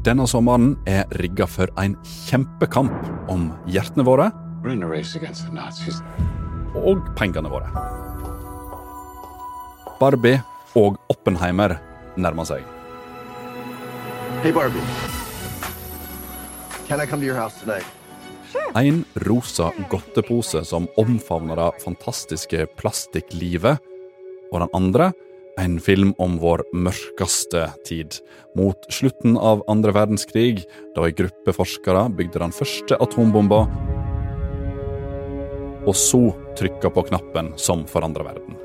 Denne sommeren er rigga for en kjempekamp om hjertene våre We're in a race against the Nazis. og pengene våre. Barbie og Oppenheimer nærmer seg. Hey, Barbie. Can I come to your house tonight? En rosa godtepose som omfavner det fantastiske plastikklivet, og den andre en film om vår mørkeste tid. Mot slutten av andre verdenskrig, da ei gruppe forskere bygde den første atombomba, og så trykka på knappen som forandra verden.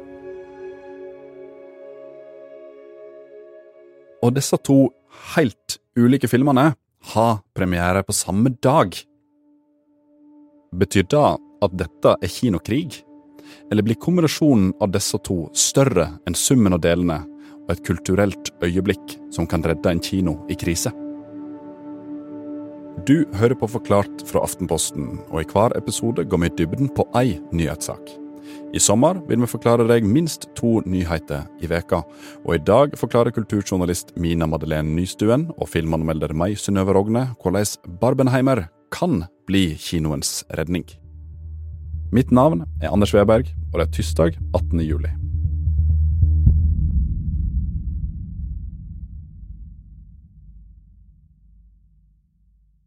Og disse to helt ulike filmene har premiere på samme dag. Betyr det at dette er kinokrig? Eller blir kombinasjonen av disse to større enn summen av delene, og et kulturelt øyeblikk som kan redde en kino i krise? Du hører på Forklart fra Aftenposten, og i hver episode går vi i dybden på ei nyhetssak. I sommer vil vi forklare deg minst to nyheter i veka, og i dag forklarer kulturjournalist Mina Madeleine Nystuen og filmanmelder meg, Synnøve Rogne, hvordan Barbenheimer kan bli kinoens redning. Mitt navn er Anders Weberg, og det er tirsdag 18. juli.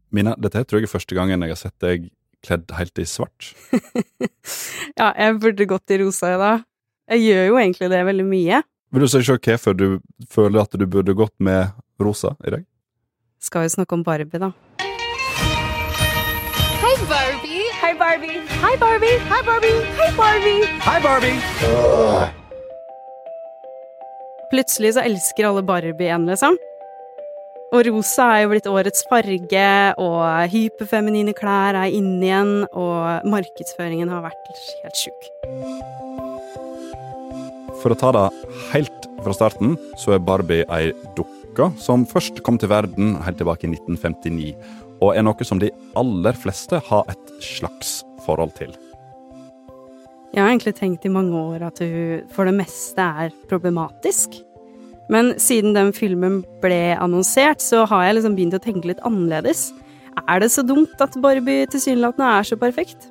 Mina, dette tror jeg er første gangen jeg har sett deg kledd helt i svart. Ja, jeg burde gått i rosa i dag. Jeg gjør jo egentlig det veldig mye. Vil du si hvorfor du føler at du burde gått med rosa i dag? Skal jo snakke om Barbie, da. Barbie. Hi, Barbie. Hi, Barbie. Hi, Barbie. Hi, Barbie. Plutselig så elsker alle Barbie en, liksom. Og rosa er jo blitt årets farge, og hyperfeminine klær er inne igjen, og markedsføringen har vært helt sjuk. For å ta det helt fra starten, så er Barbie ei dukke som først kom til verden helt tilbake i 1959, og er noe som de aller fleste har et slags forhold til. Jeg har egentlig tenkt i mange år at hun for det meste er problematisk. Men siden den filmen ble annonsert, så har jeg liksom begynt å tenke litt annerledes. Er det så dumt at Barbie tilsynelatende er så perfekt?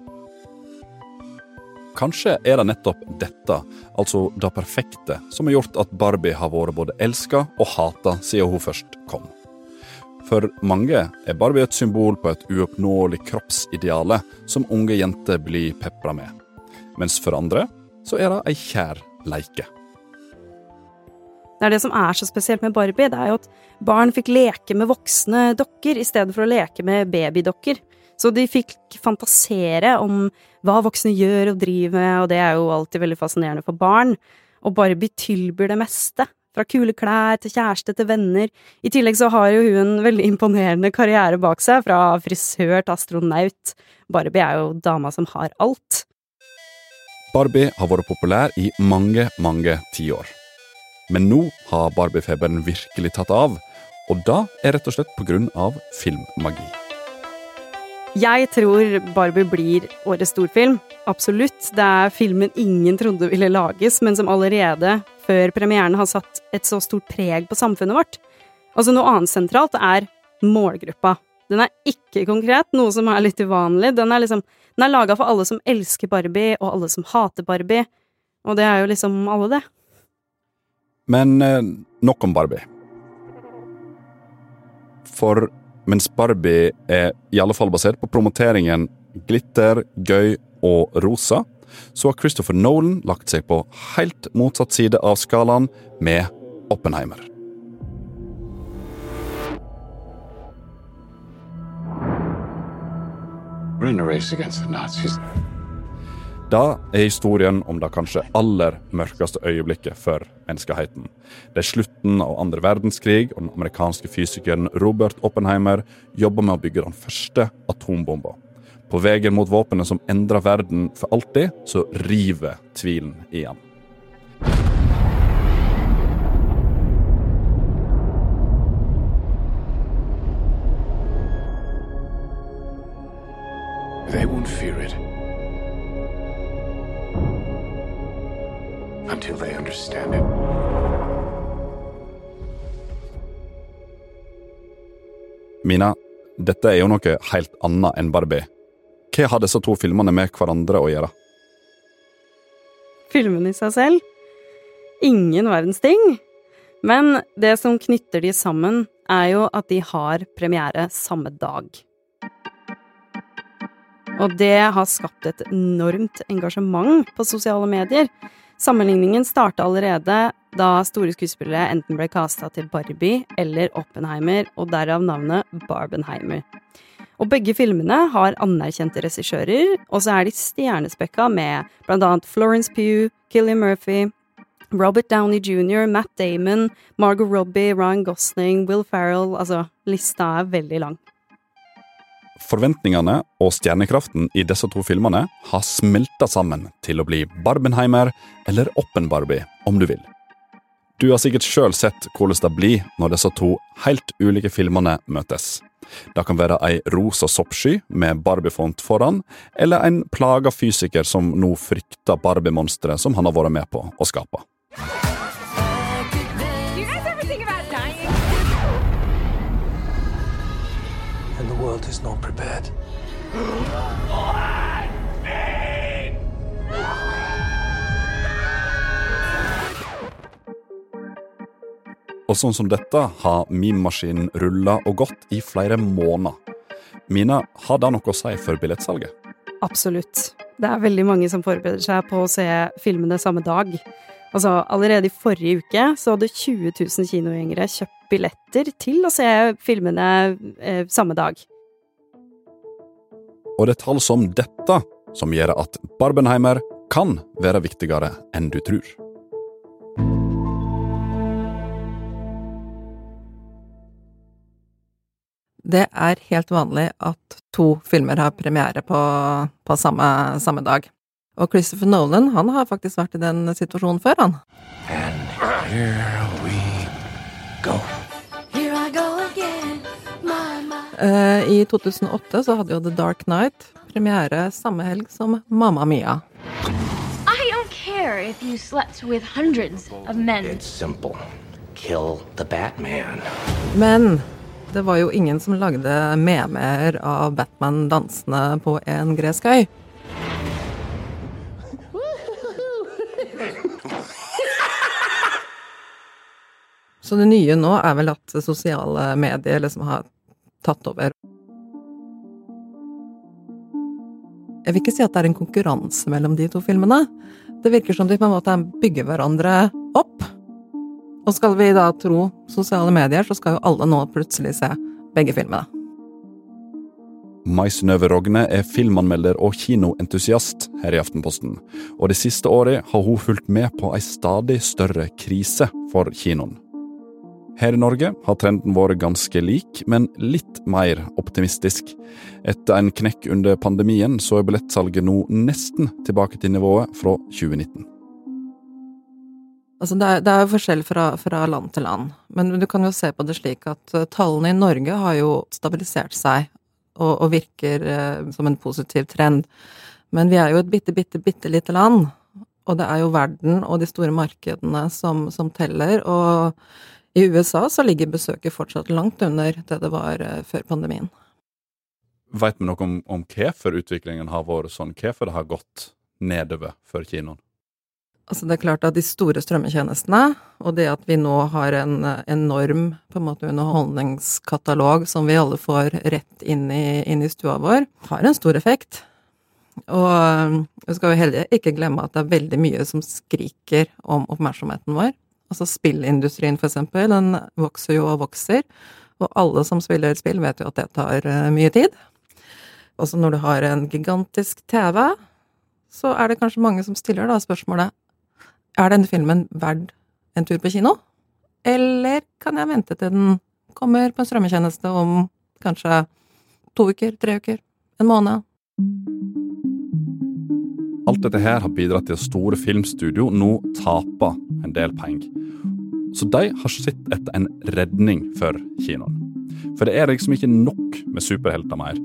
Kanskje er det nettopp dette, altså det perfekte, som har gjort at Barbie har vært både elska og hata siden hun først kom. For mange er Barbie et symbol på et uoppnåelig kroppsideale som unge jenter blir pepra med. Mens for andre så er det ei kjær leike. Det er det som er så spesielt med Barbie, det er jo at barn fikk leke med voksne dokker i stedet for å leke med babydokker. Så de fikk fantasere om hva voksne gjør og driver med, og det er jo alltid veldig fascinerende for barn. Og Barbie tilbyr det meste. Fra kule klær til kjæreste til venner. I tillegg så har jo hun en veldig imponerende karriere bak seg, fra frisør til astronaut. Barbie er jo dama som har alt. Barbie har vært populær i mange, mange tiår. Men nå har Barbie-feberen virkelig tatt av, og da er rett og slett av filmmagi. Jeg tror Barbie blir årets storfilm. Absolutt. Det er filmen ingen trodde ville lages, men som allerede før premieren har satt et så stort preg på samfunnet vårt. Altså Noe annet sentralt er målgruppa. Den er ikke konkret, noe som er litt uvanlig. Den er liksom Den er laga for alle som elsker Barbie, og alle som hater Barbie. Og det er jo liksom alle, det. Men eh, nok om Barbie. For mens Barbie er i alle fall basert på promoteringen glitter, gøy og rosa, så har Christopher Nolan lagt seg på helt motsatt side av skalaen med Oppenheimer. We're in a race against the Nazis. Da er historien om det kanskje aller mørkeste øyeblikket for menneskeheten. Det er slutten av andre verdenskrig, og den amerikanske fysikeren Robert Oppenheimer jobber med å bygge den første atombomba. På veien mot våpenet som endrer verden for alltid, så river tvilen igjen. They won't fear it. Until they understand it. Mina, dette er jo noe helt annet enn Barbie. Hva har disse to filmene med hverandre å gjøre? Filmene i seg selv? Ingen verdens ting. Men det som knytter de sammen, er jo at de har premiere samme dag. Og det har skapt et enormt engasjement på sosiale medier. Sammenligningen starta allerede da store skuespillere enten ble kasta til Barbie eller Oppenheimer, og derav navnet Barbenheimer. Og begge filmene har anerkjente regissører, og så er de stjernespekka med annet Florence Pugh, Killian Murphy, Robert Downey jr., Matt Damon, Margot Robbie, Ryan Gosling, Will Ferrell Altså, lista er veldig lang. Forventningene og stjernekraften i disse to filmene har smelta sammen til å bli Barbenheimer eller Oppen-Barbie, om du vil. Du har sikkert sjøl sett hvordan det blir når disse to helt ulike filmene møtes. Det kan være ei rosa soppsky med Barbie-font foran, eller en plaga fysiker som nå frykter Barbie-monsteret som han har vært med på å skape. And the world is not prepared. Og sånn som dette har meme-maskinen rulla og gått i flere måneder. Mina, har det noe å si for billettsalget? Absolutt. Det er veldig mange som forbereder seg på å se filmene samme dag. Altså, allerede i forrige uke så hadde 20 000 kinogjengere kjøpt billetter til å se filmene eh, samme dag. Og det er tall som dette som gjør at Barbenheimer kan være viktigere enn du tror. Det er helt vanlig at to filmer har premiere på, på samme, samme dag. Og Christopher Nolan han har faktisk vært i den situasjonen før, han. And here we go. Here I go again. My, my. Eh, I 2008 så hadde jo The Dark Knight premiere samme helg som Mamma Mia. I don't care if you slept with hundreds of men. It's simple. Kill the Batman. Men det var jo ingen som lagde memer av Batman dansende på en gresk øy. Så det nye nå er vel at sosiale medier liksom har tatt over. Jeg vil ikke si at det er en konkurranse mellom de to filmene. Det virker som de på en måte bygger hverandre opp. Og skal vi da tro sosiale medier, så skal jo alle nå plutselig se begge filmene. Mai Synnøve Rogne er filmanmelder og kinoentusiast her i Aftenposten, og det siste året har hun fulgt med på ei stadig større krise for kinoen. Her i Norge har trenden vært ganske lik, men litt mer optimistisk. Etter en knekk under pandemien så er billettsalget nå nesten tilbake til nivået fra 2019. Altså det, er, det er forskjell fra, fra land til land, men du kan jo se på det slik at eh, tallene i Norge har jo stabilisert seg og, og virker eh, som en positiv trend. Men vi er jo et bitte, bitte, bitte lite land, og det er jo verden og de store markedene som, som teller. Og i USA så ligger besøket fortsatt langt under det det var eh, før pandemien. Veit vi noe om, om hvorfor utviklingen har vært sånn, hvorfor det har gått nedover for kinoen? Altså det er klart at de store strømmetjenestene, og det at vi nå har en enorm på en måte underholdningskatalog som vi alle får rett inn i, inn i stua vår, har en stor effekt. Og vi skal jo heller ikke glemme at det er veldig mye som skriker om oppmerksomheten vår. Altså spillindustrien, for eksempel, den vokser jo og vokser. Og alle som spiller spill, vet jo at det tar eh, mye tid. Også når du har en gigantisk TV, så er det kanskje mange som stiller da spørsmålet er denne filmen verd en tur på kino? Eller kan jeg vente til den kommer på en strømmetjeneste om kanskje to uker, tre uker, en måned? Alt dette her har bidratt til at store filmstudio nå taper en del penger. Så de har sett etter en redning for kinoen. For det er liksom ikke nok med superhelter mer.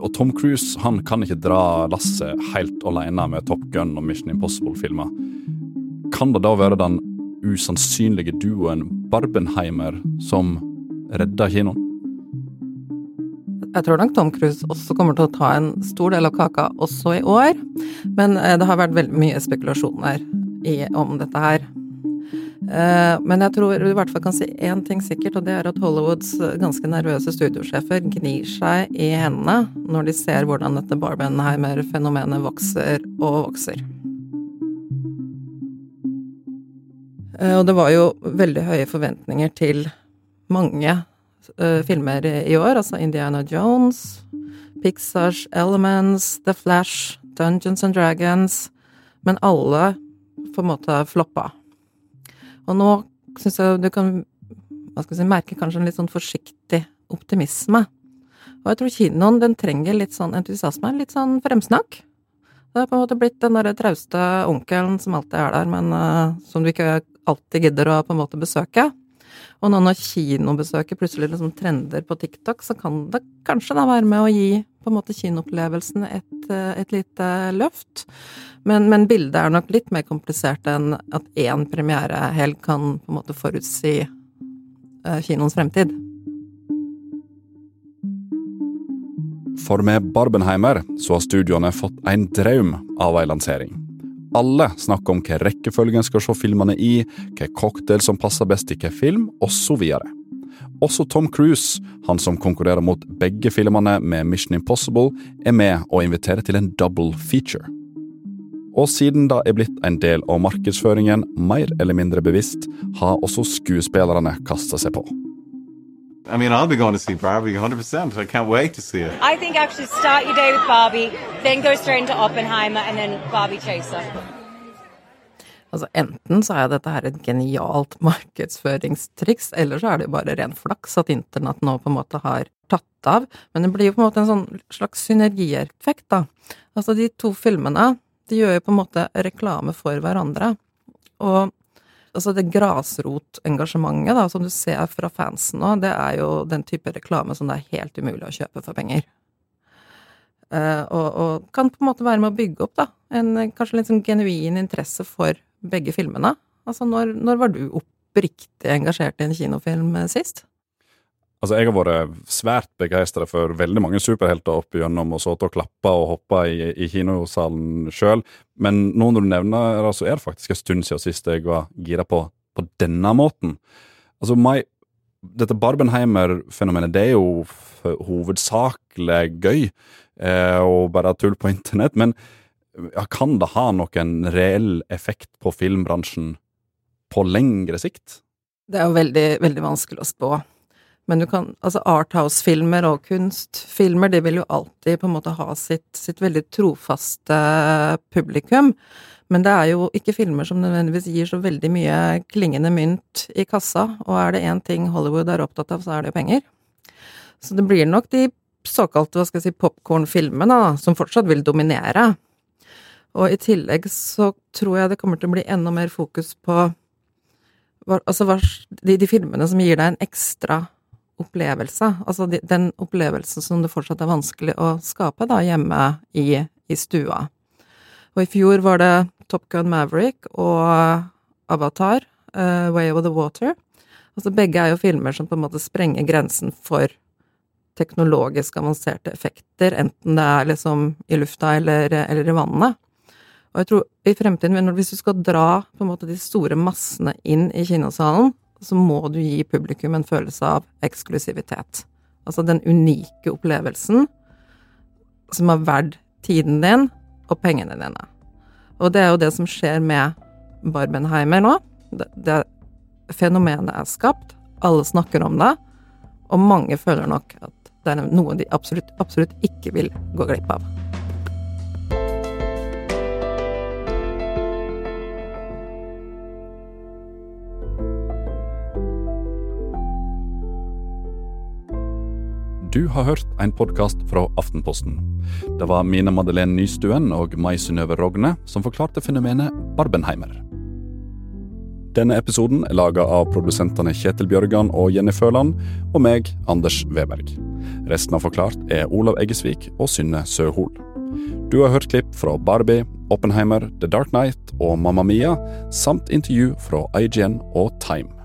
Og Tom Cruise han kan ikke dra lasset helt alene med Top Gun og Mission Impossible-filmer. Kan det da være den usannsynlige duoen Barbenheimer som redder kinoen? Jeg tror nok Tom Cruise også kommer til å ta en stor del av kaka også i år. Men eh, det har vært veldig mye spekulasjoner i, om dette her. Eh, men jeg tror du i hvert fall kan si én ting sikkert, og det er at Hollywoods ganske nervøse studiosjefer gnir seg i hendene når de ser hvordan dette Barbenheimer-fenomenet vokser og vokser. Og det var jo veldig høye forventninger til mange uh, filmer i år, altså Indiana Jones, Pixars Elements, The Flash, Dungeons and Dragons, men alle på en måte floppa. Og nå syns jeg du kan hva skal si, merke kanskje en litt sånn forsiktig optimisme. Og jeg tror kinoen den trenger litt sånn entusiasme, litt sånn fremsnakk. Det er på en måte blitt den derre trauste onkelen som alltid er der, men uh, som du ikke alltid gidder å på en måte besøke. Og nå når kinobesøket plutselig liksom trender på TikTok, så kan det kanskje da være med å gi på en måte kinoopplevelsen et, eh, et lite løft. Men, men, bildet er nok litt mer komplisert enn at én premierehelg kan på en måte forutsi uh, kinoens fremtid. For med Barbenheimer så har studioene fått en drøm av ei lansering. Alle snakker om hva rekkefølgen skal se filmene i, hva cocktail som passer best i hva film, osv. Også Tom Cruise, han som konkurrerer mot begge filmene med Mission Impossible, er med og inviterer til en double feature. Og siden det er blitt en del av markedsføringen, mer eller mindre bevisst, har også skuespillerne kasta seg på. I mean, I'll be going to see Barbie 100%. I can't wait to see it. I think actually start your day with Barbie, then go straight into Oppenheimer, and then Barbie Chaser. Altså Enten så er dette her et genialt markedsføringstriks, eller så er det jo bare ren flaks at internett nå på en måte har tatt av. Men det blir jo på en måte en sånn slags synergieffekt, da. Altså de to filmene, de gjør jo på en måte reklame for hverandre. Og altså det grasrotengasjementet som du ser fra fansen nå, det er jo den type reklame som det er helt umulig å kjøpe for penger. Uh, og, og, kan på en måte være med å bygge opp da, en kanskje litt sånn genuin interesse for begge filmene. Altså, når, når var du oppriktig engasjert i en kinofilm sist? Altså, jeg har vært svært begeistra for veldig mange superhelter opp igjennom og sittet og klappa og hoppa i, i kinosalen sjøl, men nå når du nevner det, så er det faktisk en stund siden sist jeg var gira på, på denne måten. Altså, my, dette Barbenheimer-fenomenet, det er jo hovedsakelig gøy eh, og bare tull på internett, men ja, kan det ha noen reell effekt på filmbransjen på lengre sikt? Det er jo veldig, veldig vanskelig å spå. Men du kan Altså, Arthouse-filmer og kunstfilmer, de vil jo alltid på en måte ha sitt, sitt veldig trofaste publikum. Men det er jo ikke filmer som nødvendigvis gir så veldig mye klingende mynt i kassa, og er det én ting Hollywood er opptatt av, så er det jo penger. Så det blir nok de såkalte, hva skal jeg si, popkornfilmene, som fortsatt vil dominere. Og i tillegg så tror jeg det kommer til å bli enda mer fokus på altså de, de filmene som gir deg en ekstra opplevelse. Altså den opplevelsen som det fortsatt er vanskelig å skape da hjemme i, i stua. Og i fjor var det Top Gun Maverick og Avatar, uh, Way of the Water. Altså begge er jo filmer som på en måte sprenger grensen for teknologisk avanserte effekter, enten det er liksom i lufta eller, eller i vannet. Og jeg tror i fremtiden, hvis du skal dra på en måte de store massene inn i kinosalen, så må du gi publikum en følelse av eksklusivitet. Altså den unike opplevelsen som er verdt tiden din og pengene dine. Og det er jo det som skjer med Barbenheimer nå. Det, det, fenomenet er skapt, alle snakker om det, og mange føler nok at det er noe de absolutt, absolutt ikke vil gå glipp av. Du har hørt en podkast fra Aftenposten. Det var Mine Madeleine Nystuen og Mai Synnøve Rogne som forklarte fenomenet Barbenheimer. Denne episoden er laga av produsentene Kjetil Bjørgan og Jenny Føland, og meg, Anders Weberg. Resten av Forklart er Olav Eggesvik og Synne Søhol. Du har hørt klipp fra Barbie, Oppenheimer, The Dark Night og Mamma Mia, samt intervju fra IGN og Time.